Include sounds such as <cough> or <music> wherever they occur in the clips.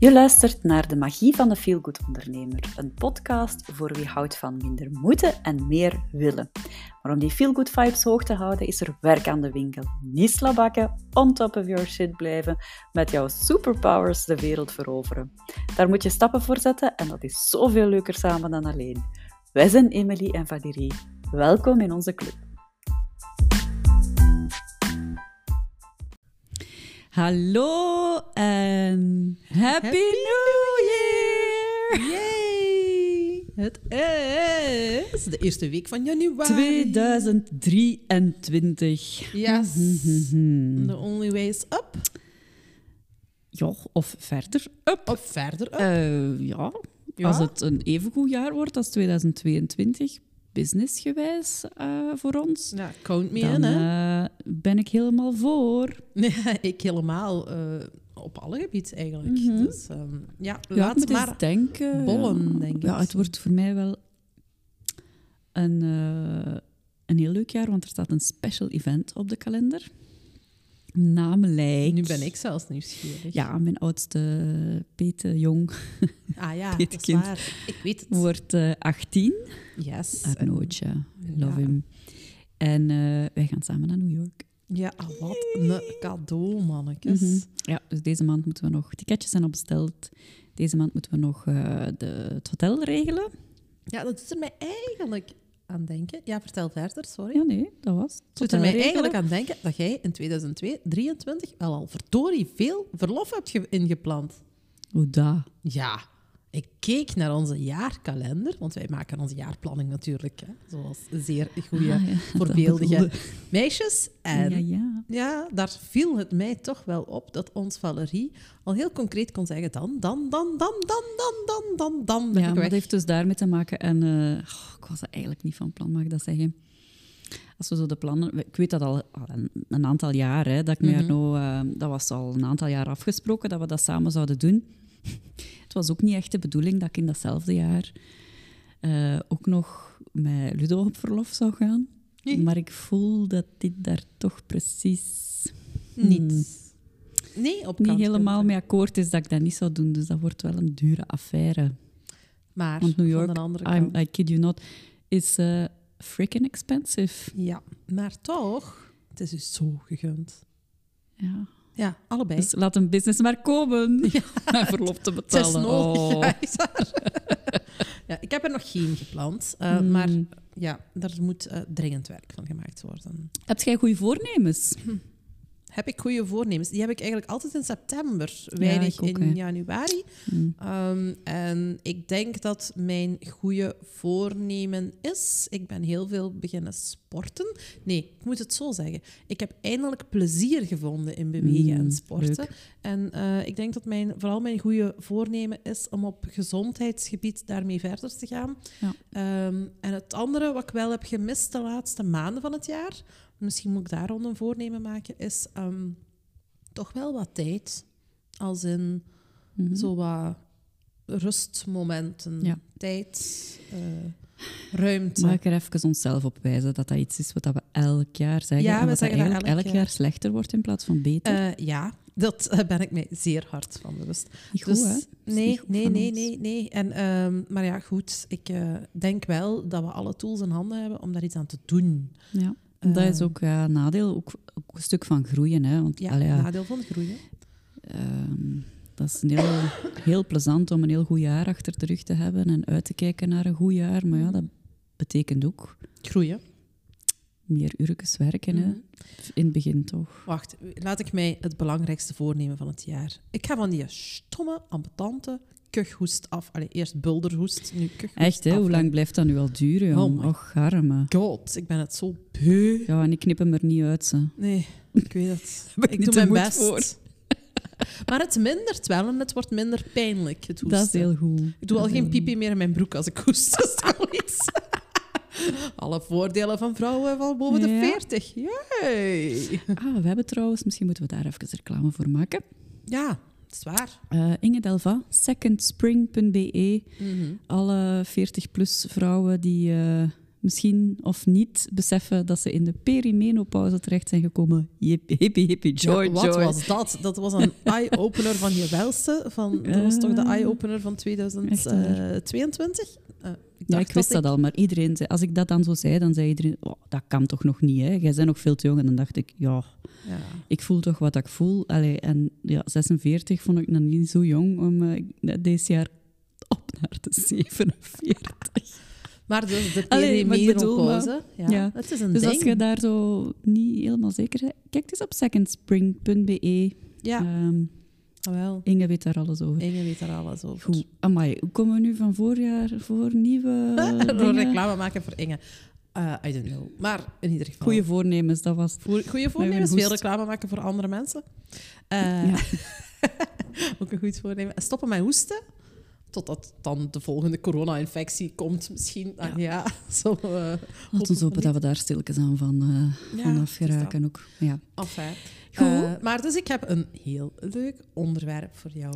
Je luistert naar De Magie van de Feelgood Ondernemer, een podcast voor wie houdt van minder moeten en meer willen. Maar om die feelgood vibes hoog te houden, is er werk aan de winkel. Niet slabakken, on top of your shit blijven, met jouw superpowers de wereld veroveren. Daar moet je stappen voor zetten en dat is zoveel leuker samen dan alleen. Wij zijn Emily en Valérie. Welkom in onze club. Hallo en Happy, New Year! Yay! Het is de eerste week van januari. 2023. Yes. The only way is up. Ja, of verder up. Of verder up. Eh, ja, Ja. als het een even goed jaar wordt als 2022, businessgewijs eh, voor ons, ja, count me dan in, hè. eh, ben ik helemaal voor. <laughs> Nee, ik helemaal. eh, op alle gebieden eigenlijk. Mhm. Dus ehm, ja, Ja, laat maar eens denken. bollen, ja. denk ik. Ja, het wordt voor mij wel een, een heel leuk jaar, want er staat een special event op de kalender. Namelijk... Nu ben ik zelfs nieuwsgierig. Ja, mijn oudste Pete Jong Ah ja, <laughs> dat is waar. Ik weet het. wordt eh 18. Yes. Arnootje, En- love ja. him. En eh, wij gaan samen naar New York. Ja, ah, wat een cadeau, mannetjes. Mhm. Ja, dus deze maand moeten we nog... Ticketjes zijn al besteld. Deze maand moeten we nog eh, de, het hotel regelen. Ja, dat doet er mij eigenlijk aan denken. Ja, vertel verder, sorry. Ja, nee, dat was het. Doet er mij eigenlijk aan denken dat jij in 2023 wel al verdorie veel verlof hebt ge- ingepland. Hoe dat? Ja, ik keek naar onze jaarkalender, want wij maken onze jaarplanning natuurlijk, hè, zoals zeer goede, Ah, ja, voorbeeldige meisjes. En Ja, ja, ja. daar viel het mij toch wel op dat ons Valerie al heel concreet kon zeggen dan, dan, dan, dan, dan, dan, dan, dan, dan ben Ja, maar dat heeft dus daarmee te maken. En eh, oh, ik was er eigenlijk niet van plan, mag ik dat zeggen. Als we zo de plannen... Ik weet dat al, een, een aantal jaar, hè, dat ik. Arno, eh, dat was al een aantal jaar afgesproken, dat we dat samen zouden doen. Het was ook niet echt de bedoeling dat ik in datzelfde jaar eh, ook nog met Ludo op verlof zou gaan. Mhm. Maar ik voel dat dit daar toch precies Niet. hmm, Nee, op niet helemaal mee akkoord is dat ik dat niet zou doen. Dus dat wordt wel een dure affaire. Maar Want New van York, de I'm. I kid you not, is eh freaking expensive. Ja, maar toch, het is dus zo gegund. Ja. Ja, allebei. Dus laat een business maar komen. <laughs> <laughs> Mijn verlof te Het is betalen. nodig. Oh. Ja, <laughs> ja, ik heb er nog geen gepland. eh, Mm. Maar ja, daar moet eh, dringend werk van gemaakt worden. Heb jij goede voornemens? Heb ik goede voornemens? Die heb ik eigenlijk altijd in september, weinig ook, in januari. Mm. Ehm, en ik denk dat mijn goede voornemen is. Ik ben heel veel beginnen sporten. Nee, ik moet het zo zeggen. Ik heb eindelijk plezier gevonden in bewegen Mm, en sporten. leuk. En eh, ik denk dat mijn, vooral mijn goede voornemen is om op gezondheidsgebied daarmee verder te gaan. Ja. Ehm, en het andere wat ik wel heb gemist de laatste maanden van het jaar, misschien moet ik daar rond een voornemen maken, is ehm, toch wel wat tijd. Als in Mhm. zo wat rustmomenten, Ja. tijd, eh, ruimte. Mag ik er even onszelf op wijzen dat dat iets is wat we elk jaar zeggen? Ja, en we wat dat zeggen dat eigenlijk elk elk jaar. jaar slechter wordt in plaats van beter? Eh, ja, dat <laughs> ben ik mij zeer hard van bewust. niet goed, dus, hè? Nee, goed nee, nee, ons. nee, nee. En, ehm, maar ja, goed. Ik eh, denk wel dat we alle tools in handen hebben om daar iets aan te doen. Ja. Dat is Ehm, ook ja, een nadeel, ook, ook een stuk van groeien. Hè? Want Ja, nadeel van groeien. Ehm, dat is een heel, heel plezant om een heel goed jaar achter de rug te hebben en uit te kijken naar een goed jaar. Maar ja, dat betekent ook Groeien. meer uurtjes werken. Hè? Mhm. In het begin toch. Wacht, laat ik mij het belangrijkste voornemen van het jaar. Ik ga van die stomme, ambetante kuchhoest af. Allee, eerst bulderhoest, nu kuchhoest Echt, hè? af. hoe lang blijft dat nu al duren? Oh jong? my Och, arme. God, ik ben het zo beu. Ja, en ik knip hem er niet uit. Ze. Nee, ik weet het. <laughs> Ik doe mijn best. voor. <laughs> Maar het mindert wel en het wordt minder pijnlijk, het hoesten. Dat is heel goed. Ik doe al geen pipi meer in mijn broek als ik hoest. <laughs> Dat is wel iets. Alle voordelen van vrouwen van boven de Ja. 40. Yay! Ah, we hebben trouwens, misschien moeten we daar even reclame voor maken. Ja, dat is waar. Eh, Inge Delva, secondspring.be. Mhm. Alle 40-plus vrouwen die eh, misschien of niet beseffen dat ze in de perimenopauze terecht zijn gekomen. Hippie, hippie, hippie, joy, Ja, wat joy. was dat? Dat was een <laughs> eye-opener van je welste. Van, dat was toch de eye-opener van 2022? Eh, Ja, ik wist dat al, maar iedereen zei, als ik dat dan zo zei, dan zei iedereen, oh, dat kan toch nog niet, hè? Jij bent nog veel te jong. En dan dacht ik, ja, Ja. ik voel toch wat ik voel. Allee, en ja, 46 vond ik nog niet zo jong om eh, deze jaar op naar de 47. Maar dus de ik perimenopauze, ja, ja. het is een Dus ding. als je daar zo niet helemaal zeker bent, kijk eens op secondspring.be. Ja, Ehm, ah, wel. Inge weet daar alles over. Inge weet daar alles over. Goed, amai, hoe komen we nu van voorjaar voor nieuwe <laughs> Door reclame maken voor Inge. Eh, I don't know. Maar in ieder geval. Goeie voornemens, dat was... Goeie voornemens, veel reclame maken voor andere mensen. Eh, Ja. <laughs> ook een goed voornemen. Stoppen met hoesten, totdat dan de volgende corona-infectie komt misschien. Ah, ja. <laughs> zo, eh, ons van hopen dat we daar stilletjes aan van, eh Ja, van het afgeraken ook. Ja. Enfin. Goed. Eh, maar dus ik heb een heel leuk onderwerp voor jou.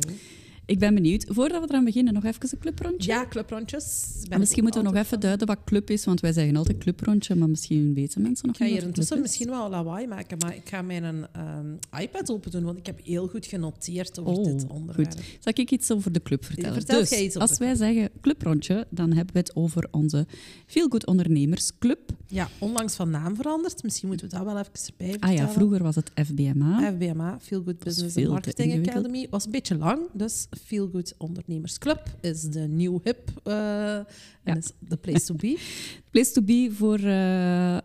Ik ben benieuwd. Voordat we eraan beginnen, nog even een clubrondje. Ja, clubrondjes. Ben En misschien moeten we nog even duiden wat club is, want wij zeggen altijd clubrondje, maar misschien weten mensen nog Ik ga niet hier intussen misschien wel lawaai maken, maar ik ga mijn ehm, iPad open doen, want ik heb heel goed genoteerd over Oh, dit onderwerp. goed. Zal ik iets over de club vertellen? Vertel dus, jij iets over als wij zeggen clubrondje, dan hebben we het over onze Feel Good Ondernemersclub. Ja, onlangs van naam veranderd. Misschien moeten we dat wel even erbij vertellen. Ah ja, vroeger was het FBMA. FBMA, Feel Good Business Marketing. Academy, was een beetje lang. Dus Feel Good Ondernemersclub is de nieuw hip eh, en is the place to be. <laughs> Place to be voor eh,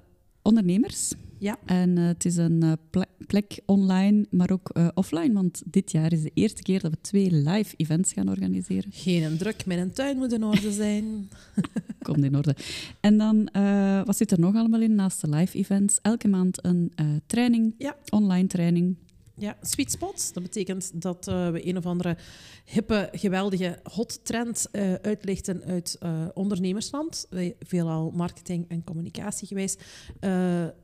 ondernemers. Ja. En eh, het is een ple- plek online, maar ook offline. Want dit jaar is de eerste keer dat we twee live events gaan organiseren. Geen druk, mijn tuin moet in orde zijn. <laughs> Komt in orde. En dan, wat zit er nog allemaal in naast de live events? Elke maand een training, Ja. online training. Ja, sweet spots. Dat betekent dat eh, we een of andere hippe, geweldige hot trend eh, uitlichten uit eh, ondernemersland. Wij- Veelal marketing en communicatie geweest.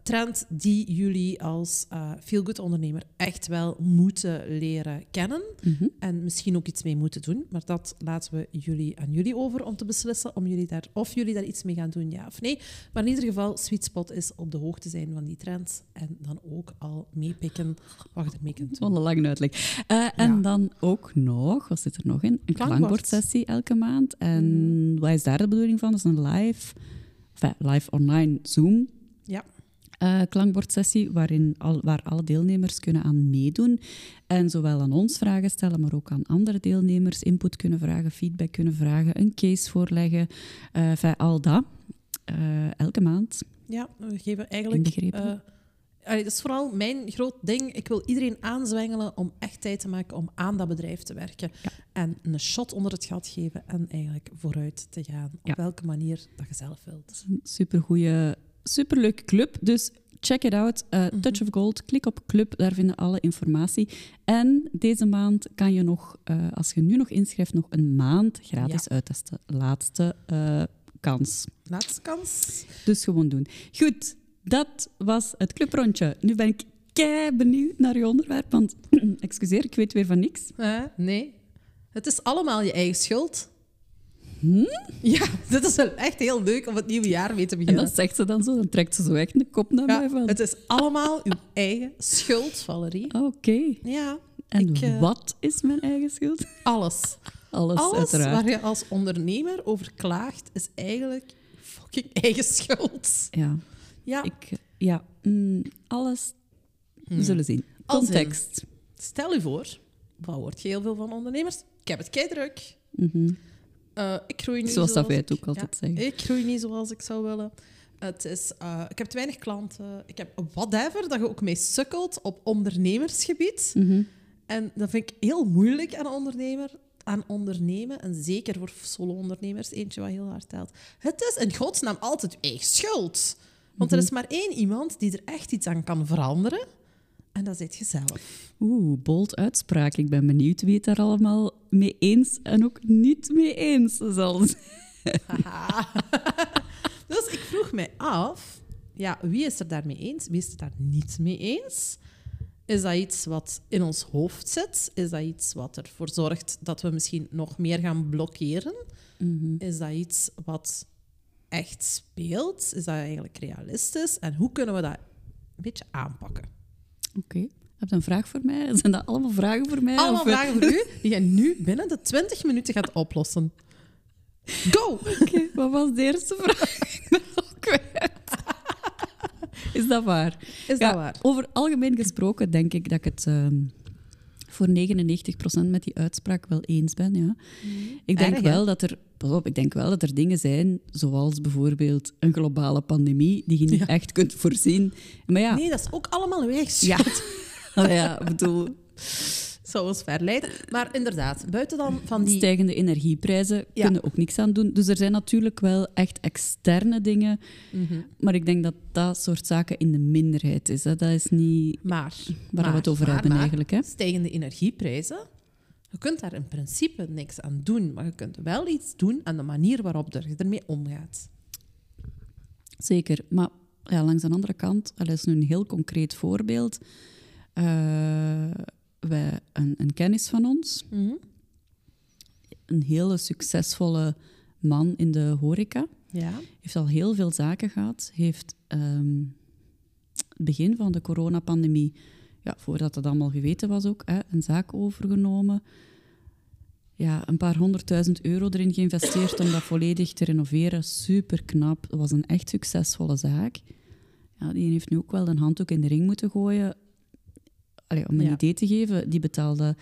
Trend die jullie als feel-good ondernemer echt wel moeten leren kennen. Mhm. En misschien ook iets mee moeten doen. Maar dat laten we jullie aan jullie over om te beslissen om jullie daar, of jullie daar iets mee gaan doen, ja of nee. Maar in ieder geval, Sweet Spot is op de hoogte zijn van die trends. En dan ook al meepikken wat doen. Wat een lange uitleg. Eh, en Ja. dan ook nog, wat zit er nog in? Een Klankbord. klankbordsessie elke maand. En wat is daar de bedoeling van? Dat is een live, enfin, live online Zoom Ja. eh, klankbordsessie waarin al, waar alle deelnemers kunnen aan meedoen. En zowel aan ons vragen stellen, maar ook aan andere deelnemers input kunnen vragen, feedback kunnen vragen, een case voorleggen. enfin, al dat. Elke maand. Ja, we geven eigenlijk... Allee, dat is vooral mijn groot ding. Ik wil iedereen aanzwengelen om echt tijd te maken om aan dat bedrijf te werken. Ja. En een shot onder het gat geven en eigenlijk vooruit te gaan. Op Ja. welke manier dat je zelf wilt. Een supergoeie, superleuke club. Dus check it out. Eh, Touch of Gold. Klik op club, daar vinden alle informatie. En deze maand kan je nog, eh, als je nu nog inschrijft, nog een maand gratis uittesten. Laatste eh, kans. Laatste kans. Dus gewoon doen. Goed, dat was het clubrondje. Nu ben ik kei benieuwd naar je onderwerp, want <clears throat> excuseer, ik weet weer van niks. Nee. Het is allemaal je eigen schuld. Hm? Ja, <laughs> dit is wel echt heel leuk om het nieuwe jaar mee te En beginnen. dat zegt ze dan zo, dan trekt ze zo echt de kop naar mij van. het is allemaal uw eigen schuld, Valerie. Oké. Ja, En ik, eh, wat is mijn eigen schuld? alles. Alles, Alles uiteraard. waar je als ondernemer over klaagt, is eigenlijk fucking eigen schuld. Ja, Ja, ik, ja mm, alles. We zullen zien. In- Context. stel je voor, wat hoort je heel veel van ondernemers? Ik heb het kei druk. Mhm. Eh, ik groei niet Zoals dat wij het ik- ook altijd ja, zeggen. Ik groei niet zoals ik zou willen. Het is, eh, ik heb te weinig klanten. Ik heb whatever, dat je ook mee sukkelt op ondernemersgebied. Mhm. En dat vind ik heel moeilijk aan, ondernemer, aan ondernemen. En zeker voor solo-ondernemers, eentje wat heel hard telt. Het is in godsnaam altijd uw eigen schuld. Want Mhm. er is maar één iemand die er echt iets aan kan veranderen. En dat zit je zelf. Oeh, bold uitspraak. Ik ben benieuwd wie het daar allemaal mee eens en ook niet mee eens zal <laughs> zijn. <laughs> Dus ik vroeg mij af, ja, wie is er daarmee eens? Wie is er daar niet mee eens? Is dat iets wat in ons hoofd zit? Is dat iets wat ervoor zorgt dat we misschien nog meer gaan blokkeren? Mhm. Is dat iets wat echt speelt? Is dat eigenlijk realistisch? En hoe kunnen we dat een beetje aanpakken? Oké. Heb je een vraag voor mij? <laughs> Zijn dat allemaal vragen voor mij? Allemaal Of, vragen voor u <laughs> die je nu binnen de 20 minuten gaat oplossen. Go! <laughs> Oké, wat was de eerste vraag? Ik ben al kwijt. Is dat waar? Is Ja, dat waar? Over algemeen gesproken denk ik dat ik het ehm, voor 99% met die uitspraak wel eens ben. Ja. Ik denk Erg, wel dat er, pas op, ik denk wel dat er dingen zijn, zoals bijvoorbeeld een globale pandemie, die je niet Ja. echt kunt voorzien. Maar ja, Nee, dat is ook allemaal weer ja. <laughs> Ja, ik bedoel, Zou ons verleiden. Maar inderdaad, buiten dan van die... stijgende energieprijzen Ja. kunnen ook niks aan doen. Dus er zijn natuurlijk wel echt externe dingen, Mhm. maar ik denk dat dat soort zaken in de minderheid is. Hè. Dat is niet Maar... waar maar, we het over maar, hebben eigenlijk. Hè. Stijgende energieprijzen. Je kunt daar in principe niks aan doen, maar je kunt wel iets doen aan de manier waarop je ermee omgaat. Zeker, maar ja, langs de andere kant, dat is nu een heel concreet voorbeeld. Eh, wij, een, een kennis van ons, een hele succesvolle man in de horeca, Ja. heeft al heel veel zaken gehad, heeft ehm, het begin van de coronapandemie, ja, voordat het allemaal geweten was ook, hè, een zaak overgenomen. Ja, een paar honderdduizend euro erin geïnvesteerd om dat volledig te renoveren. Super knap. Dat was een echt succesvolle zaak. Ja, die heeft nu ook wel een handdoek in de ring moeten gooien. Allee, om een Ja. idee te geven, die betaalde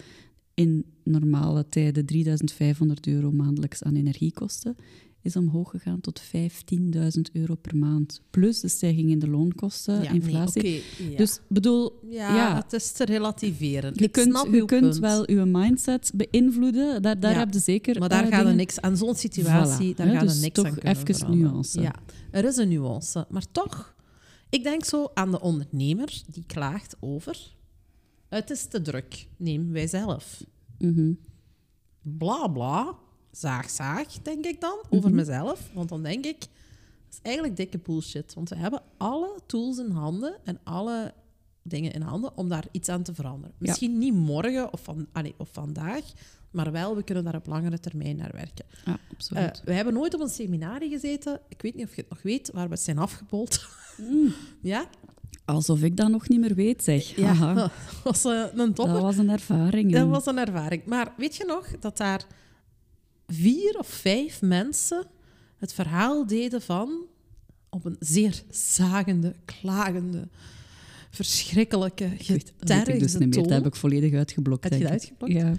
in normale tijden 3500 euro maandelijks aan energiekosten. Is omhoog gegaan tot 15.000 euro per maand. Plus de stijging in de loonkosten, Ja, inflatie. Nee, oké, ja. Dus bedoel, ja, ja. het is te relativeren. je Ik kunt, je wel je mindset beïnvloeden. Daar, daar heb je zeker. Maar daar eh, gaat er dingen- niks aan zo'n situatie, Voilà, daar er dus niks toch aan kunnen even veranderen. nuance. Ja, er is een nuance. Maar toch, ik denk zo aan de ondernemer die klaagt over... Het is te druk. Neem wij zelf. Mhm. Bla, bla. Zaag, zaag, denk ik dan, over Mhm. mezelf. Want dan denk ik, dat is eigenlijk dikke bullshit. Want we hebben alle tools in handen en alle dingen in handen om daar iets aan te veranderen. Ja. Misschien niet morgen of, van, allee, of vandaag, maar wel, we kunnen daar op langere termijn naar werken. Ja, Eh, absoluut. we hebben nooit op een seminarie gezeten, ik weet niet of je het nog weet, waar we zijn afgebold. Mm. <laughs> ja? Alsof ik dat nog niet meer weet, zeg. Ja, Haha. <laughs> dat was eh, een topper. Dat was een ervaring. Dat was een ervaring. Maar weet je nog dat daar vier of vijf mensen het verhaal deden van op een zeer zagende, klagende, verschrikkelijke, getergde dus Dat heb ik volledig uitgeblokt. Heb je denk dat ik. uitgeblokt? Ja.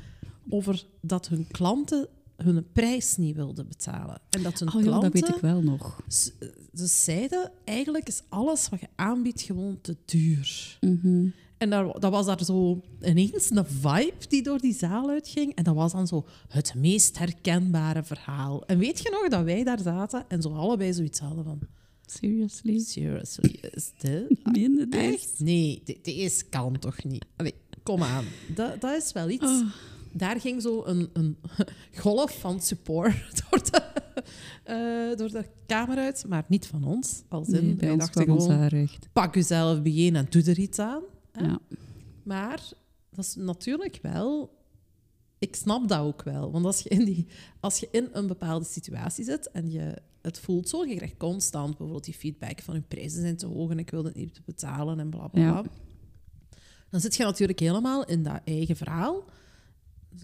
over dat hun klanten hun prijs niet wilden betalen. En dat hun Oh ja, klanten... dat weet ik wel nog. Ze zeiden, eigenlijk is alles wat je aanbiedt gewoon te duur. Mhm. En daar, dat was daar zo ineens een vibe die door die zaal uitging. En dat was dan zo het meest herkenbare verhaal. En weet je nog dat wij daar zaten en zo allebei zoiets hadden van... Seriously? Seriously, is dit? <laughs> Meen dit? Echt? Nee, di- deze kan toch niet? Allee, kom aan. Dat, dat is wel iets. Oh. Daar ging zo een, een <laughs> golf van support <laughs> door de, eh, door de kamer uit. Maar niet van ons. Als in, Nee, bij wij ons dachten gewoon, pak jezelf bijeen en doe er iets aan. hè. Ja. Maar dat is natuurlijk wel... Ik snap dat ook wel. Want als je in, die, als je in een bepaalde situatie zit en je het voelt zo, je krijgt constant bijvoorbeeld die feedback van je prijzen zijn te hoog en ik wil het niet betalen en bla bla Ja. bla. Dan zit je natuurlijk helemaal in dat eigen verhaal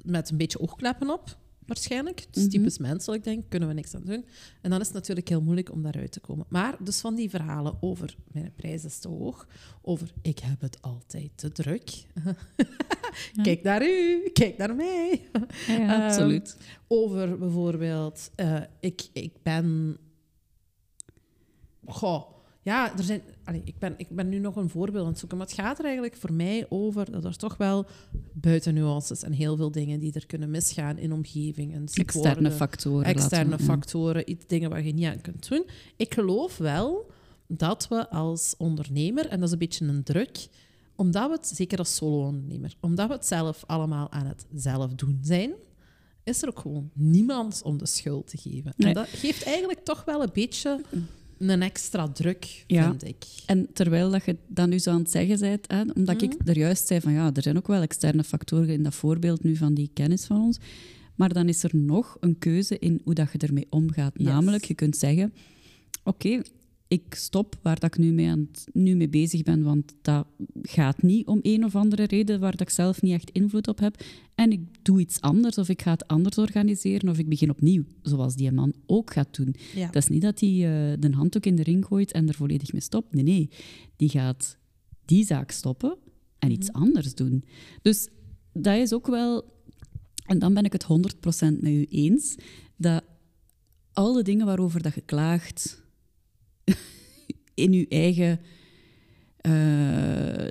met een beetje oogkleppen op, waarschijnlijk. Het is Mhm. typisch menselijk, denk ik, kunnen we niks aan doen. En dan is het natuurlijk heel moeilijk om daaruit te komen. Maar dus van die verhalen over mijn prijs is te hoog, over ik heb het altijd te druk. <laughs> Kijk naar u, kijk naar mij. Ja, ja, <laughs> absoluut. Over bijvoorbeeld, eh, ik, ik ben. Goh, ja, er zijn, allee, ik, ben, ik ben nu nog een voorbeeld aan het zoeken, maar het gaat er eigenlijk voor mij over dat er toch wel buitennuances en heel veel dingen die er kunnen misgaan in omgeving. En ziek Externe worden, factoren. externe laten we- ja. factoren, iets, dingen waar je niet aan kunt doen. Ik geloof wel dat we als ondernemer, en dat is een beetje een druk, omdat we het, zeker als solo-ondernemer, omdat we het zelf allemaal aan het zelf doen zijn, is er ook gewoon niemand om de schuld te geven. Nee. En dat geeft eigenlijk toch wel een beetje een extra druk, Ja. vind ik. En terwijl dat je dat nu zo aan het zeggen bent, hè, omdat ik Mhm. er juist zei van ja, er zijn ook wel externe factoren in dat voorbeeld nu van die kennis van ons. Maar dan is er nog een keuze in hoe dat je ermee omgaat. Yes. Namelijk, je kunt zeggen, oké, ik stop waar dat ik nu mee, aan het- nu mee bezig ben, want dat gaat niet om een of andere reden waar dat ik zelf niet echt invloed op heb. En ik doe iets anders, of ik ga het anders organiseren, of ik begin opnieuw, zoals die man ook gaat doen. Ja. Dat is niet dat hij eh, de handdoek in de ring gooit en er volledig mee stopt. Nee, nee. Die gaat die zaak stoppen en iets anders doen. Dus dat is ook wel... En dan ben ik het 100% met u eens, dat al de dingen waarover dat je klaagt in je eigen... eh,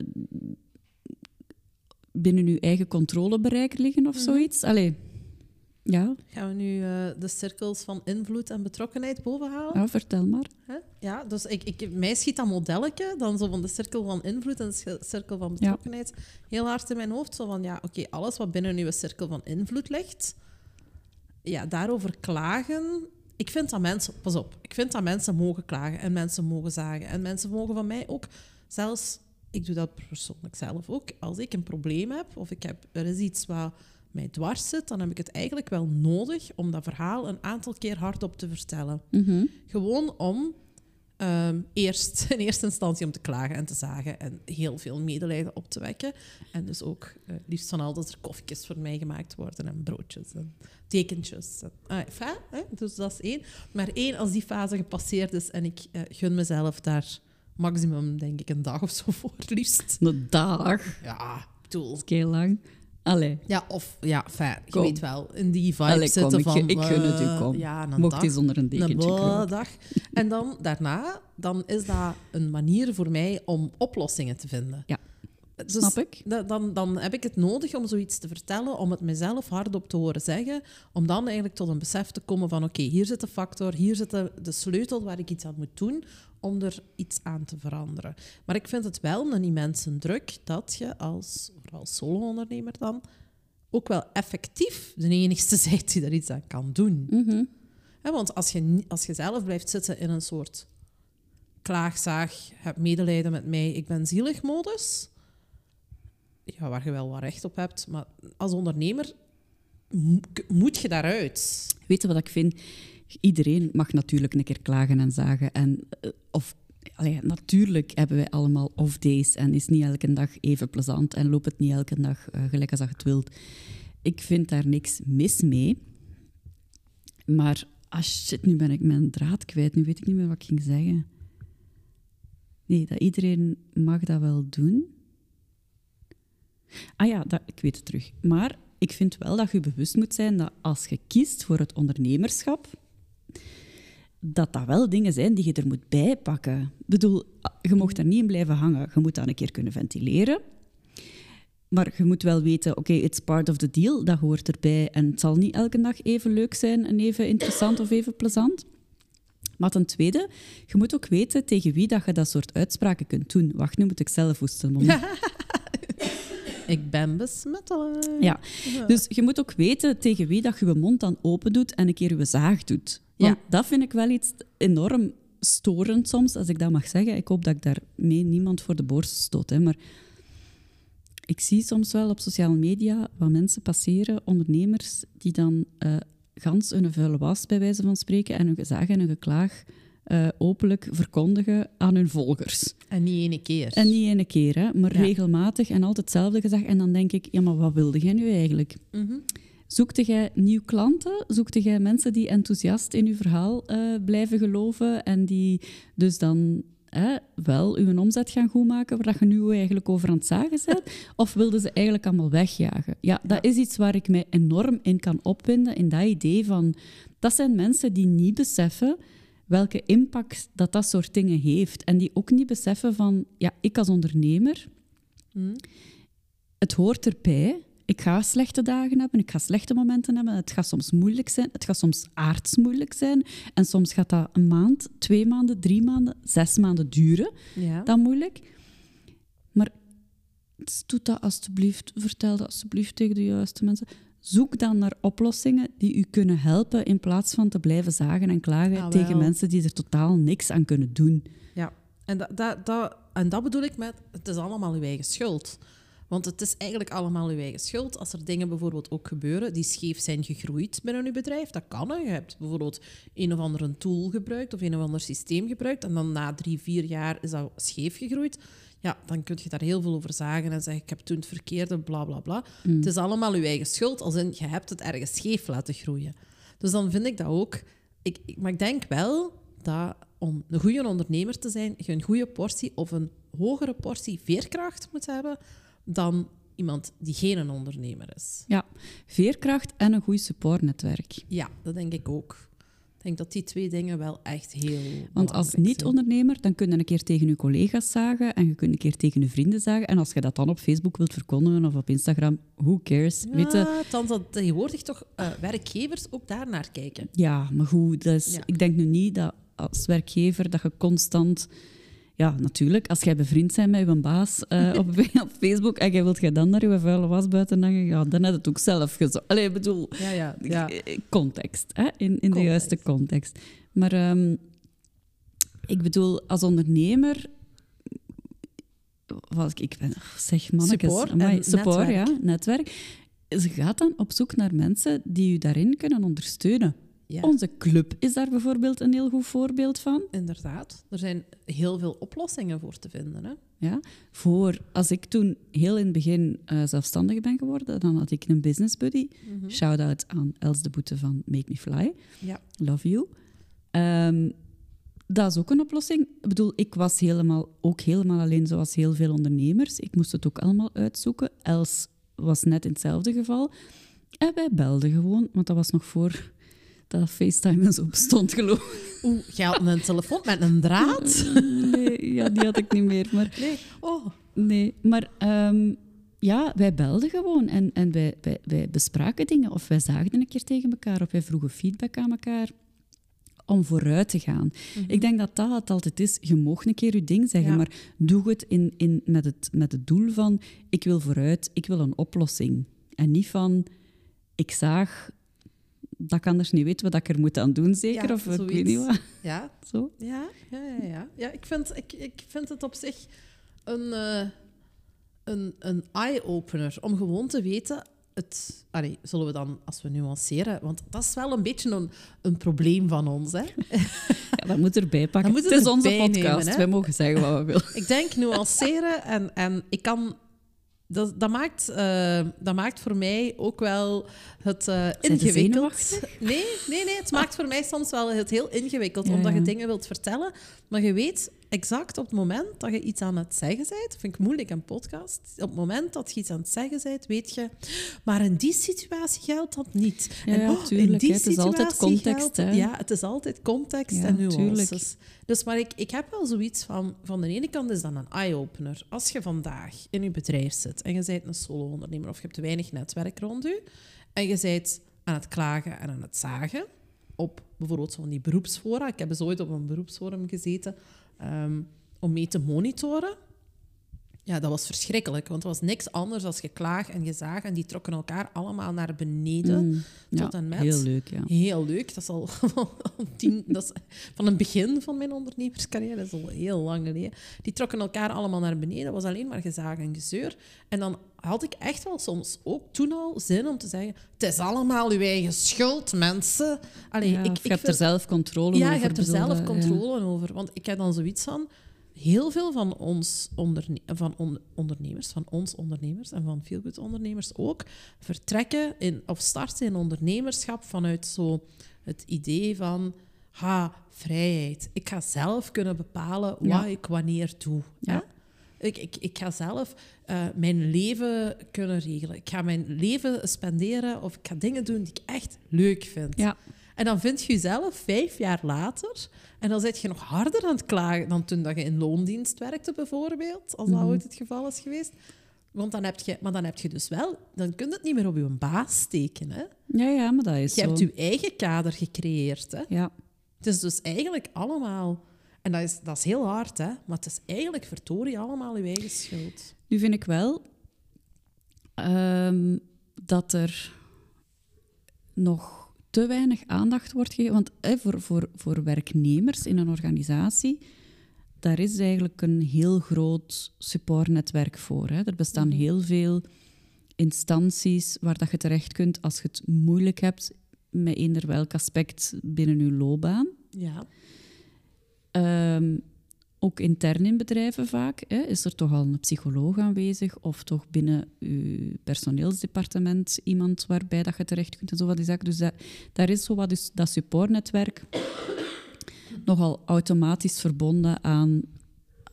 binnen uw eigen controlebereik liggen of zoiets. Allee, ja, Gaan we nu eh, de cirkels van invloed en betrokkenheid bovenhalen? ja, vertel maar. Hè? Ja, dus ik, ik, mij schiet dat modelletje, dan zo van de cirkel van invloed en de cirkel van betrokkenheid, heel hard in mijn hoofd. Zo van, ja, oké, alles wat binnen uw cirkel van invloed ligt, ja, daarover klagen. Ik vind dat mensen, pas op, ik vind dat mensen mogen klagen en mensen mogen zagen. En mensen mogen van mij ook, zelfs, ik doe dat persoonlijk zelf ook, als ik een probleem heb of ik heb, er is iets wat mij dwars zit, dan heb ik het eigenlijk wel nodig om dat verhaal een aantal keer hardop te vertellen. Mhm. Gewoon om ehm, eerst <laughs> in eerste instantie om te klagen en te zagen en heel veel medelijden op te wekken. En dus ook eh, liefst van al dat er koffietjes voor mij gemaakt worden en broodjes en tekentjes. En, ah, hè, dus dat is één. Maar één, als die fase gepasseerd is en ik eh, gun mezelf daar maximum, denk ik, een dag of zo voor, <laughs> liefst. Een dag. Ja, ik bedoel... Dat is heel lang. Allee, Ja, of ja, fijn, je Kom. weet wel, in die vibe Allee, kom, zitten ik, van... gun- ik gun het u, eh, kom. Ja, een mocht dag. eens onder een dekentje dag. En dan daarna, dan is dat een manier voor mij om oplossingen te vinden. Ja, Dus snap ik. da- Dan, dan heb ik het nodig om zoiets te vertellen, om het mezelf hardop te horen zeggen, om dan eigenlijk tot een besef te komen van oké, hier zit de factor, hier zit de, de sleutel waar ik iets aan moet doen om er iets aan te veranderen. Maar ik vind het wel een immense druk dat je als, vooral solo-ondernemer dan, ook wel effectief de enigste <laughs> bent die er iets aan kan doen. Mhm. Want als je, als je zelf blijft zitten in een soort klaagzaag, heb medelijden met mij, ik ben zielig modus, ja, waar je wel wat recht op hebt, maar als ondernemer moet je daaruit. Weet je wat ik vind? Iedereen mag natuurlijk een keer klagen en zagen. En, eh, of, natuurlijk hebben wij allemaal off days en is niet elke dag even plezant en loopt het niet elke dag eh, gelijk als je het wilt. Ik vind daar niks mis mee. Maar, ah shit, nu ben ik mijn draad kwijt. Nu weet ik niet meer wat ik ging zeggen. Nee, dat iedereen mag dat wel doen. Ah ja, dat, ik weet het terug. Maar ik vind wel dat je bewust moet zijn dat als je kiest voor het ondernemerschap, dat dat wel dingen zijn die je er moet bijpakken. Ik bedoel, je mocht er niet in blijven hangen. Je moet dat een keer kunnen ventileren. Maar je moet wel weten, oké, it's part of the deal, dat hoort erbij. En het zal niet elke dag even leuk zijn en even interessant of even plezant. Maar ten tweede, je moet ook weten tegen wie dat je dat soort uitspraken kunt doen. Wacht, nu moet ik zelf hoesten. <laughs> Ik ben besmettelijk. Ja, dus je moet ook weten tegen wie dat je je mond dan open doet en een keer je zaag doet. Want Ja. dat vind ik wel iets enorm storend soms, als ik dat mag zeggen. Ik hoop dat ik daarmee niemand voor de borst stoot. Hè, maar ik zie soms wel op sociale media wat mensen passeren, ondernemers, die dan eh, gans hun vuile was, bij wijze van spreken, en hun gezag en hun geklaag eh, openlijk verkondigen aan hun volgers. En niet ene keer. En niet ene keer, hè, maar Ja. regelmatig en altijd hetzelfde gezegd. En dan denk ik, ja, maar wat wilde jij nu eigenlijk? Mhm. Zoekte jij nieuwe klanten? Zoekte jij mensen die enthousiast in uw verhaal eh, blijven geloven en die dus dan hè, wel uw omzet gaan goedmaken, waar dat je nu eigenlijk over aan het zagen bent? <laughs> of wilden ze eigenlijk allemaal wegjagen? Ja, dat is iets waar ik mij enorm in kan opwinden, in dat idee van... Dat zijn mensen die niet beseffen welke impact dat dat soort dingen heeft. En die ook niet beseffen van, ja, ik als ondernemer, Mhm. het hoort erbij. Ik ga slechte dagen hebben, ik ga slechte momenten hebben. Het gaat soms moeilijk zijn, het gaat soms aards moeilijk zijn. En soms gaat dat een maand, twee maanden, drie maanden, zes maanden duren. Ja. Dan moeilijk. Maar doe dat alsjeblieft, vertel dat alsjeblieft tegen de juiste mensen. Zoek dan naar oplossingen die u kunnen helpen in plaats van te blijven zagen en klagen Ah, tegen mensen die er totaal niks aan kunnen doen. Ja, en dat, dat, dat, en dat bedoel ik met, het is allemaal uw eigen schuld. Want het is eigenlijk allemaal uw eigen schuld. Als er dingen bijvoorbeeld ook gebeuren die scheef zijn gegroeid binnen uw bedrijf, dat kan. Hè. Je hebt bijvoorbeeld een of andere tool gebruikt of een of ander systeem gebruikt en dan na drie, vier jaar is dat scheef gegroeid. Ja, dan kun je daar heel veel over zagen en zeggen, ik heb toen het verkeerde, bla, bla, bla. Het is allemaal uw eigen schuld, als in, je hebt het ergens scheef laten groeien. Dus dan vind ik dat ook... Ik, ik- maar ik denk wel dat om een goede ondernemer te zijn, je een goede portie of een hogere portie veerkracht moet hebben dan iemand die geen een ondernemer is. Ja, veerkracht en een goed supportnetwerk. Ja, dat denk ik ook. Ik denk dat die twee dingen wel echt heel Want als niet-ondernemer, dan kun je een keer tegen je collega's zagen en je kunt een keer tegen je vrienden zagen. En als je dat dan op Facebook wilt verkondigen of op Instagram, who cares? Weet je? Ja, dan dat tegenwoordig toch eh, werkgevers ook daar naar kijken. Ja, maar goed, Ja. ik denk nu niet dat als werkgever dat je constant... Ja, natuurlijk, als jij bevriend bent met je baas eh, op, <laughs> <laughs> op Facebook en jij wilt jij dan naar je vuile was buiten hangen, ja, dan heb je het ook zelf gezorgd. Allee, ik bedoel, Ja, ja, ja. eh, context, hè? in, in de juiste context. Maar ehm, ik bedoel, als ondernemer... Wat ik, ik ben, zeg mannetjes, Support amai, support, netwerk. ja, netwerk. Ze gaat dan op zoek naar mensen die u daarin kunnen ondersteunen. Ja. Onze club is daar bijvoorbeeld een heel goed voorbeeld van. Inderdaad. Er zijn heel veel oplossingen voor te vinden. Hè? Ja, voor als ik toen heel in het begin eh, zelfstandig ben geworden, dan had ik een business buddy. Shout-out aan Els de Boete van Make Me Fly. Ja. Love you. Ehm, dat is ook een oplossing. Ik bedoel, ik was helemaal, ook helemaal alleen zoals heel veel ondernemers. Ik moest het ook allemaal uitzoeken. Els was net in hetzelfde geval. En wij belden gewoon, want dat was nog voor dat FaceTime en zo bestond, geloof ik. Oeh, jij had een telefoon met een draad? <laughs> Nee, ja, die had ik niet meer. Maar Nee. Oh. Nee, maar ehm, ja, wij belden gewoon en, en wij, wij, wij bespraken dingen. Of wij zagen een keer tegen elkaar, of wij vroegen feedback aan elkaar om vooruit te gaan. Ik denk dat dat het altijd is. Je mag een keer je ding zeggen, Ja. maar doe het, in, in, met het met het doel van ik wil vooruit, ik wil een oplossing. En niet van ik zaag, dat ik anders niet weet wat ik er moet aan doen, zeker? Ja, of ik weet niet wat. Ja, <laughs> Zo. ja, ja, ja. ja. ja ik, vind, ik, ik vind het op zich een, eh, een, een eye-opener om gewoon te weten. Het, allee, zullen we dan, als we nuanceren, want dat is wel een beetje een, een probleem van ons. Hè? <laughs> Ja, dat moet erbij pakken. Dat moet het is onze podcast, nemen, wij mogen zeggen wat we willen. Ik denk nuanceren en, en ik kan. Dat, dat, maakt, eh, dat maakt voor mij ook wel het je ingewikkeld. Nee, nee, nee. Het maakt voor mij soms wel het heel ingewikkeld, Ja, omdat je ja. dingen wilt vertellen. Maar je weet exact op het moment dat je iets aan het zeggen bent, vind ik moeilijk een podcast. Op het moment dat je iets aan het zeggen bent, weet je. Maar in die situatie geldt dat niet. Ja, En, oh, in die hè. Het is altijd situatie context, geldt-. Ja, het is altijd context Ja, en nuances. tuurlijk. Dus maar ik, ik heb wel zoiets van... Van de ene kant is dat een eye-opener. Als je vandaag in je bedrijf zit en je bent een solo-ondernemer of je hebt weinig netwerk rond je en je bent aan het klagen en aan het zagen op bijvoorbeeld zo'n die beroepsfora. Ik heb eens ooit op een beroepsforum gezeten ehm, om mee te monitoren. Ja, dat was verschrikkelijk, want het was niks anders dan geklaag en gezaag en die trokken elkaar allemaal naar beneden Mm, tot ja, en met. Heel leuk, ja. Heel leuk. Dat is al <laughs> tien, dat is van het begin van mijn ondernemerscarrière. Dat is al heel lang geleden. Die trokken elkaar allemaal naar beneden. Dat was alleen maar gezaag en gezeur. En dan had ik echt wel soms ook toen al zin om te zeggen: Het is allemaal uw eigen schuld, mensen. Allee, Ja, ik, ik je hebt vind- er zelf controle ja, over. je hebt er zelf controle over. Want ik heb dan zoiets van... Heel veel van ons onderne van on- ondernemers, van ons ondernemers en van veel ondernemers ook, vertrekken in, of starten in ondernemerschap vanuit zo het idee van ha, vrijheid. Ik ga zelf kunnen bepalen wat Ja. ik wanneer doe. Ja. hè? Ik, ik, ik ga zelf eh, mijn leven kunnen regelen. Ik ga mijn leven spenderen of ik ga dingen doen die ik echt leuk vind. Ja, En dan vind je jezelf vijf jaar later, en dan zit je nog harder aan het klagen dan toen dat je in loondienst werkte, bijvoorbeeld, als dat Mhm. ooit het geval is geweest. Want dan heb je, maar dan heb je dus wel, dan kun je het niet meer op je baas steken. Hè? ja, ja, maar dat is Je zo. hebt je eigen kader gecreëerd. Hè? Ja, Het is dus eigenlijk allemaal, en dat is, dat is heel hard, hè? maar het is eigenlijk verdorie allemaal je eigen schuld. nu vind ik wel ehm, dat er nog te weinig aandacht wordt gegeven. Want hè, voor, voor, voor werknemers in een organisatie daar is eigenlijk een heel groot supportnetwerk voor. Hè. Er bestaan Mhm. heel veel instanties waar dat je terecht kunt als je het moeilijk hebt met eender welk aspect binnen je loopbaan. Ja. Ehm, ook intern in bedrijven vaak hè, is er toch al een psycholoog aanwezig of toch binnen uw personeelsdepartement iemand waarbij dat je terecht kunt en zo wat die zaken. Dus dat, daar is zo wat dus dat supportnetwerk nogal automatisch verbonden aan,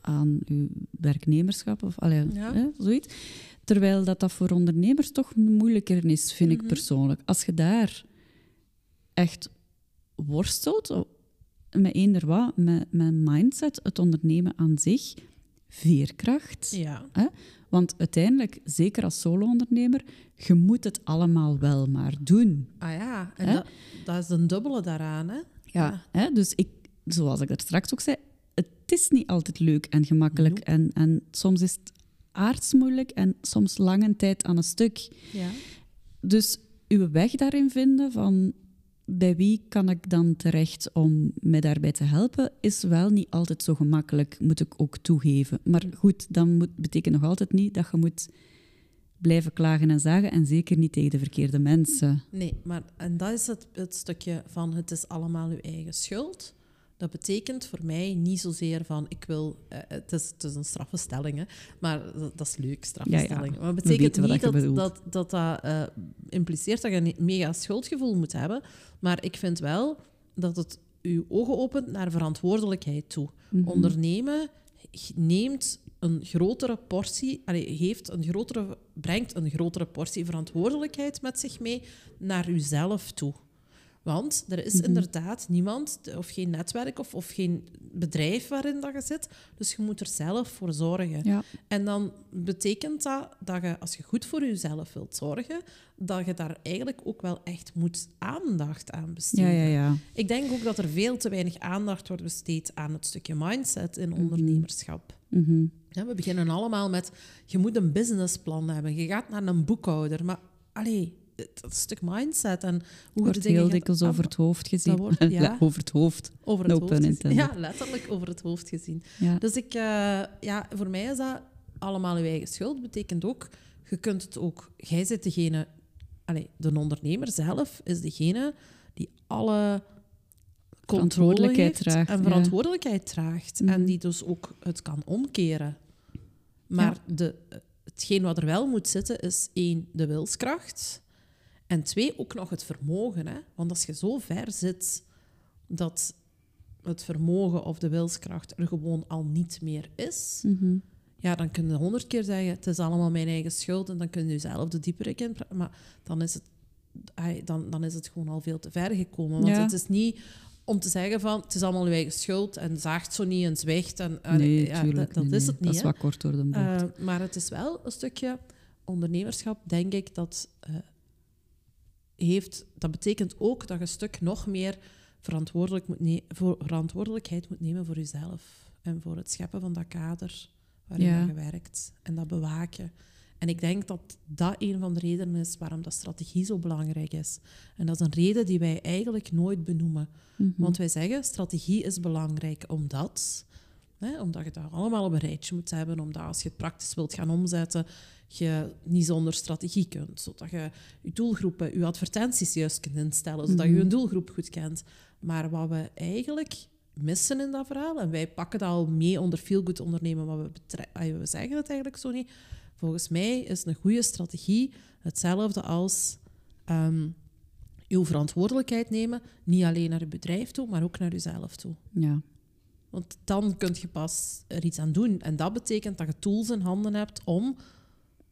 aan uw werknemerschap of allee, Ja. hè, zoiets. Terwijl dat, dat voor ondernemers toch moeilijker is, vind ik Mhm. persoonlijk. Als je daar echt worstelt, met eender wat, met, met mindset, het ondernemen aan zich, veerkracht. Ja. Want uiteindelijk, zeker als solo-ondernemer, je moet het allemaal wel maar doen. Ah ja, en Hè? dat, dat is een dubbele daaraan, hè? Ja. Hè? Dus ik, zoals ik er straks ook zei, het is niet altijd leuk en gemakkelijk. En, en soms is het aardsmoeilijk en soms lange tijd aan een stuk. Ja. Dus uw weg daarin vinden van bij wie kan ik dan terecht om mij daarbij te helpen, is wel niet altijd zo gemakkelijk, moet ik ook toegeven. Maar goed, dat moet, betekent nog altijd niet dat je moet blijven klagen en zagen en zeker niet tegen de verkeerde mensen. Nee, maar en dat is het, het stukje van het is allemaal uw eigen schuld. Dat betekent voor mij niet zozeer van ik wil, eh, het, is, het is een straffe stelling, hè, maar dat, dat is leuk, straffe Ja, ja. Maar het betekent niet dat dat, dat, dat eh, impliceert dat je een mega schuldgevoel moet hebben. Maar ik vind wel dat het uw ogen opent naar verantwoordelijkheid toe. Mhm. Ondernemen neemt een grotere portie, allee, heeft een grotere, brengt een grotere portie verantwoordelijkheid met zich mee naar uzelf toe. Want er is Mhm. inderdaad niemand, of geen netwerk of, of geen bedrijf waarin dat je zit. Dus je moet er zelf voor zorgen. Ja. En dan betekent dat dat je, als je goed voor jezelf wilt zorgen, dat je daar eigenlijk ook wel echt moet aandacht aan besteden. Ja, ja, ja. Ik denk ook dat er veel te weinig aandacht wordt besteed aan het stukje mindset in ondernemerschap. Mhm. Ja, we beginnen allemaal met, je moet een businessplan hebben, je gaat naar een boekhouder. Maar allee, dat stuk mindset en hoe je Wordt de dingen heel dikwijls over het hoofd gezien. wordt- <laughs> ja. over het hoofd. over het hoofd gezien. Ja, letterlijk over het hoofd gezien. Ja. Dus ik, eh, ja, voor mij is dat allemaal uw eigen schuld. Betekent ook, je kunt het ook, jij zit degene, allee, de ondernemer zelf is degene die alle controle Verantwoordelijkheid heeft draagt, en ja. verantwoordelijkheid draagt. En die dus ook het kan omkeren. Maar de, hetgeen wat er wel moet zitten is één, de wilskracht. En twee, ook nog het vermogen. Hè? Want als je zo ver zit dat het vermogen of de wilskracht er gewoon al niet meer is, Mhm. ja, dan kun je honderd keer zeggen, het is allemaal mijn eigen schuld en dan kun je jezelf de diepere in. Maar dan is, het, dan, dan is het gewoon al veel te ver gekomen. Want Ja. het is niet om te zeggen van, het is allemaal uw eigen schuld en zaagt zo niet en zwicht. En, en- Nee, ja, tuurlijk. dat, is nee. het niet. Dat is hè. wat kort door de bocht. Eh, maar het is wel een stukje ondernemerschap, denk ik, dat eh, heeft. Dat betekent ook dat je een stuk nog meer verantwoordelijk moet ne- voor, verantwoordelijkheid moet nemen voor jezelf. En voor het scheppen van dat kader waarin Ja. je werkt. En dat bewaken. En ik denk dat dat een van de redenen is waarom dat strategie zo belangrijk is. En dat is een reden die wij eigenlijk nooit benoemen. Mhm. Want wij zeggen, strategie is belangrijk omdat... Hè, omdat je dat allemaal op een rijtje moet hebben. Omdat als je het praktisch wilt gaan omzetten, je niet zonder strategie kunt. Zodat je je doelgroepen, je advertenties juist kunt instellen. Zodat je Mhm. je doelgroep goed kent. Maar wat we eigenlijk missen in dat verhaal, en wij pakken dat al mee onder feel-good ondernemen, maar we, betre- we zeggen het eigenlijk zo niet. Volgens mij is een goede strategie hetzelfde als ehm uw verantwoordelijkheid nemen, niet alleen naar je bedrijf toe, maar ook naar jezelf toe. Ja. Want dan kun je pas er iets aan doen. En dat betekent dat je tools in handen hebt om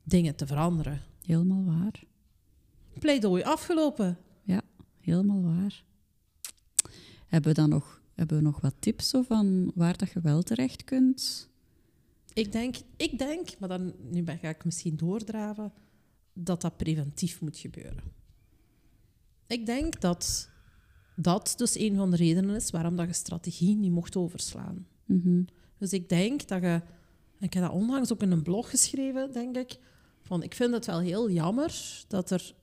dingen te veranderen. Helemaal waar. Pleidooi afgelopen. Ja, helemaal waar. Hebben we dan nog, hebben we nog wat tips zo van waar dat je wel terecht kunt? Ik denk, ik denk maar dan, nu ben- ga ik misschien doordraven, dat dat preventief moet gebeuren. Ik denk dat dat dus een van de redenen is waarom dat je strategie niet mocht overslaan. Mhm. Dus ik denk dat je... Ik heb dat onlangs ook in een blog geschreven, denk ik. Van, ik vind het wel heel jammer dat er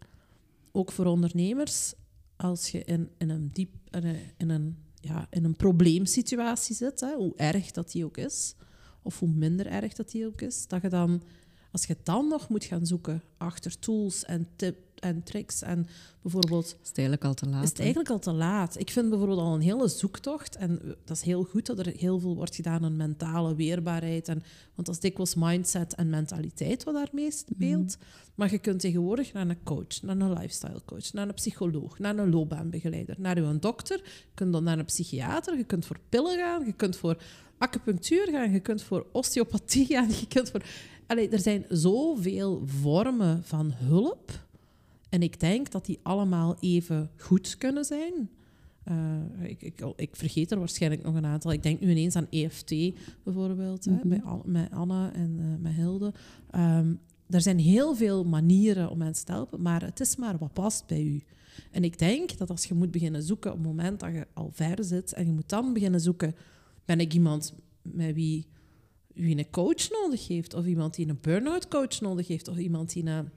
ook voor ondernemers, als je in, in een diep... In een, in een ja, in een probleemsituatie zit, hè, hoe erg dat die ook is, of hoe minder erg dat die ook is, dat je dan, als je dan nog moet gaan zoeken achter tools en tips en tricks en bijvoorbeeld... Is het eigenlijk al te laat? Is het eigenlijk al te laat? Ik vind bijvoorbeeld al een hele zoektocht, en dat is heel goed dat er heel veel wordt gedaan aan mentale weerbaarheid, en, want dat is dikwijls mindset en mentaliteit wat daarmee speelt. Maar je kunt tegenwoordig naar een coach, naar een lifestyle coach, naar een psycholoog, naar een loopbaanbegeleider, naar een dokter, je kunt dan naar een psychiater, je kunt voor pillen gaan, je kunt voor acupunctuur gaan, je kunt voor osteopathie gaan, <laughs> je kunt voor... Allee, er zijn zoveel vormen van hulp. En ik denk dat die allemaal even goed kunnen zijn. Uh, ik, ik, ik, vergeet er waarschijnlijk nog een aantal. Ik denk nu ineens aan EFT bijvoorbeeld, mm -hmm. hè, met, met Anna en uh, met Hilde. Um, er zijn heel veel manieren om mensen te helpen, maar het is maar wat past bij u. En ik denk dat als je moet beginnen zoeken op het moment dat je al ver zit en je moet dan beginnen zoeken, ben ik iemand met wie, wie een coach nodig heeft, of iemand die een burn-out coach nodig heeft, of iemand die een,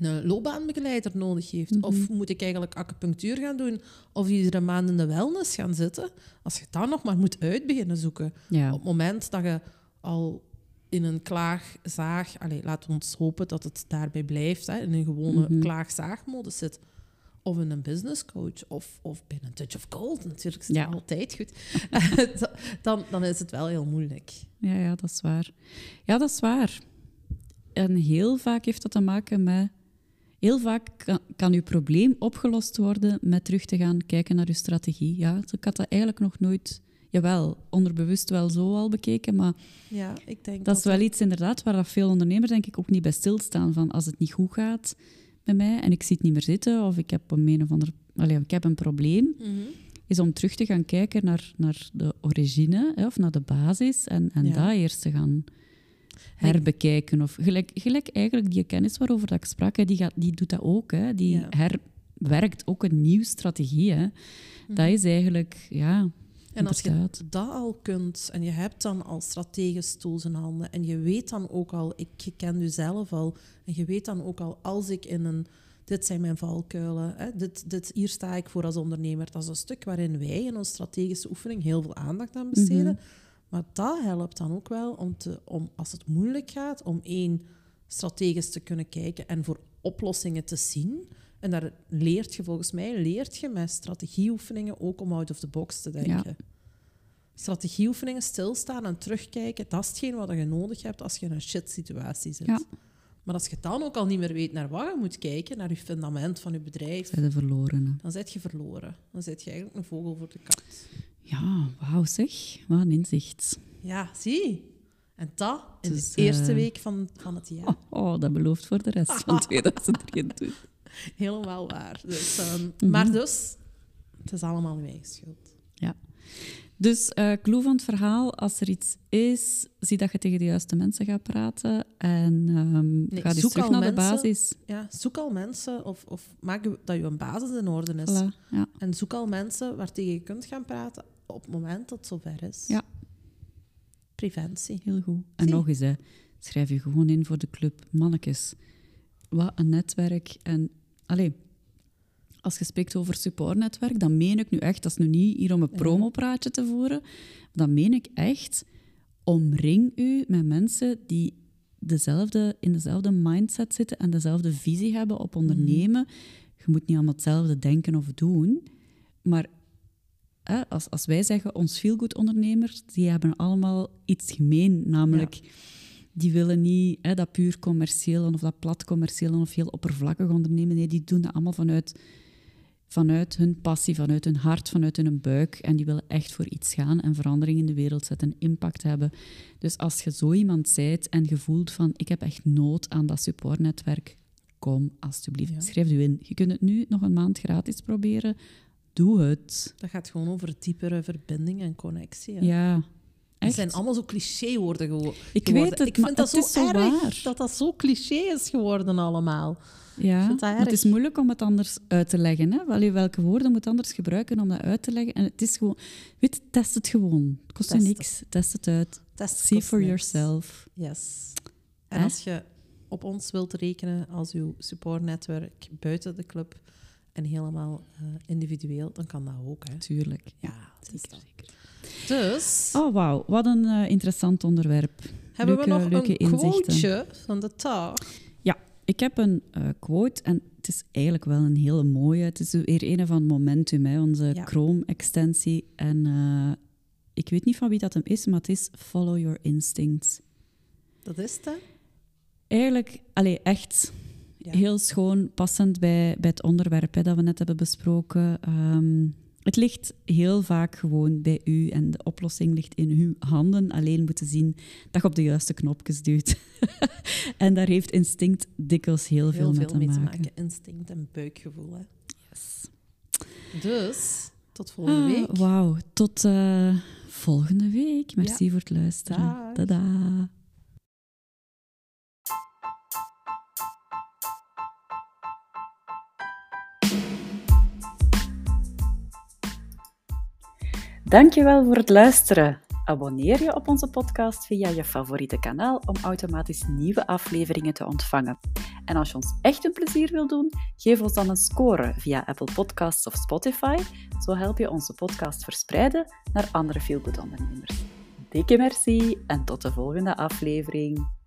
een loopbaanbegeleider nodig heeft, mm -hmm. of moet ik eigenlijk acupunctuur gaan doen, of iedere maand in de wellness gaan zitten, als je dan nog maar moet uit beginnen zoeken, ja. op het moment dat je al in een klaagzaag, allez, laat ons hopen dat het daarbij blijft, hè, in een gewone Mhm. klaagzaagmodus zit. Of in een business coach, of, of bij een touch of gold, natuurlijk is het Ja. altijd goed. <laughs> dan, dan is het wel heel moeilijk. Ja, ja, dat is waar. Ja, dat is waar. En heel vaak heeft dat te maken met... Heel vaak kan, kan uw probleem opgelost worden met terug te gaan kijken naar uw strategie. Ja, ik had dat eigenlijk nog nooit... Jawel, onderbewust wel zo al bekeken, maar Ja, ik denk dat is wel iets inderdaad waar dat veel ondernemers denk ik ook niet bij stilstaan. Van als het niet goed gaat met mij en ik zie het niet meer zitten of ik heb een, een of ander... Ik heb een probleem, Mhm. is om terug te gaan kijken naar, naar de origine hè, of naar de basis en, en Ja. dat eerst te gaan herbekijken. Of gelijk, gelijk eigenlijk die kennis waarover dat ik sprak, hè, die, gaat, die doet dat ook. Hè. Die Ja. herwerkt ook een nieuwe strategie. Hè. Dat is eigenlijk, ja, En als je dat al kunt en je hebt dan al strategisch tools in handen en je weet dan ook al, ik ken u zelf al, en je weet dan ook al, als ik in een, dit zijn mijn valkuilen, hè, dit, dit, hier sta ik voor als ondernemer. Dat is een stuk waarin wij in onze strategische oefening heel veel aandacht aan besteden. Maar dat helpt dan ook wel om, te, om, als het moeilijk gaat, om één, strategisch te kunnen kijken en voor oplossingen te zien. En daar leert je volgens mij, leert je met strategieoefeningen ook om out of the box te denken. Strategieoefeningen, stilstaan en terugkijken, dat is hetgeen wat je nodig hebt als je in een shit situatie zit. Ja. Maar als je dan ook al niet meer weet naar wat je moet kijken, naar je fundament van je bedrijf, verloren. dan zit je verloren. Dan zit je eigenlijk een vogel voor de kat. Ja, wauw zeg. Wat een inzicht. Ja, zie. En dat in Dus, de eerste eh, week van, van het jaar. Oh, oh, dat belooft voor de rest van <laughs> 2023. Helemaal waar. Dus, ehm, Mhm. Maar dus, het is allemaal eigen schuld. Ja. Dus eh clue van het verhaal, als er iets is, zie dat je tegen de juiste mensen gaat praten en ehm ga dus terug naar de basis. Ja, zoek al mensen of, of maak dat je een basis in orde is. Voilà, ja. En zoek al mensen waar tegen je kunt gaan praten op het moment dat het zover is. Ja. Preventie. Heel goed. En Zie. nog eens, hè, schrijf je gewoon in voor de club. Mannekes, wat een netwerk. En allee, als je spreekt over supportnetwerk, dan meen ik nu echt, dat is nu niet hier om een promopraatje te voeren, dan meen ik echt, omring u met mensen die dezelfde, in dezelfde mindset zitten en dezelfde visie hebben op ondernemen. Je moet niet allemaal hetzelfde denken of doen, maar hè, als, als wij zeggen, ons feelgood ondernemers, die hebben allemaal iets gemeen, namelijk die willen niet hè, dat puur commercieel of dat plat commercieel of heel oppervlakkig ondernemen. Nee, die doen dat allemaal vanuit, vanuit hun passie, vanuit hun hart, vanuit hun buik. En die willen echt voor iets gaan en verandering in de wereld zetten, impact hebben. Dus als je zo iemand zijt en je voelt van, ik heb echt nood aan dat supportnetwerk, kom alsjeblieft, Ja. schrijf u in. Je kunt het nu nog een maand gratis proberen. Doe het. Dat gaat gewoon over diepere verbinding en connectie. hè. Ja, Het zijn allemaal zo clichéwoorden gewo- Ik geworden. weet het, ik vind dat zo zo erg waar. dat dat zo cliché is geworden allemaal. Ja, maar het is moeilijk om het anders uit te leggen. Hè? Wel, welke woorden moet je anders gebruiken om dat uit te leggen? En het is gewoon... Weet, test het gewoon. Het kost je niks. Test het uit. Test See for niks. yourself. Yes. En als je op ons wilt rekenen als uw supportnetwerk buiten de club en helemaal eh, individueel, dan kan dat ook. Hè? Tuurlijk. Ja, Ja, zeker, zeker. Dus Oh, wauw. Wat een eh, interessant onderwerp. hebben leuke- we nog leuke een inzichten. quoteje van de dag. Ik heb een eh, quote en het is eigenlijk wel een hele mooie. Het is weer een van Momentum, hè, onze Ja. Chrome-extensie. En eh, ik weet niet van wie dat hem is, maar het is Follow Your Instincts. Dat is het, hè? Eigenlijk, allee, echt Ja. heel schoon, passend bij, bij het onderwerp hè, dat we net hebben besproken. Ehm, het ligt heel vaak gewoon bij u en de oplossing ligt in uw handen. Alleen moeten zien dat je op de juiste knopjes duwt. <laughs> en daar heeft instinct dikwijls heel, Heel veel, veel mee te mee te maken. maken. Instinct en buikgevoel. Hè? Yes. Dus, tot volgende Ah, week. Wauw, tot eh, volgende week. Merci Ja. voor het luisteren. Dag. Tada. Dankjewel voor het luisteren. Abonneer je op onze podcast via je favoriete kanaal om automatisch nieuwe afleveringen te ontvangen. En als je ons echt een plezier wil doen, geef ons dan een score via Apple Podcasts of Spotify. Zo help je onze podcast verspreiden naar andere feelgood ondernemers. Dikke merci en tot de volgende aflevering.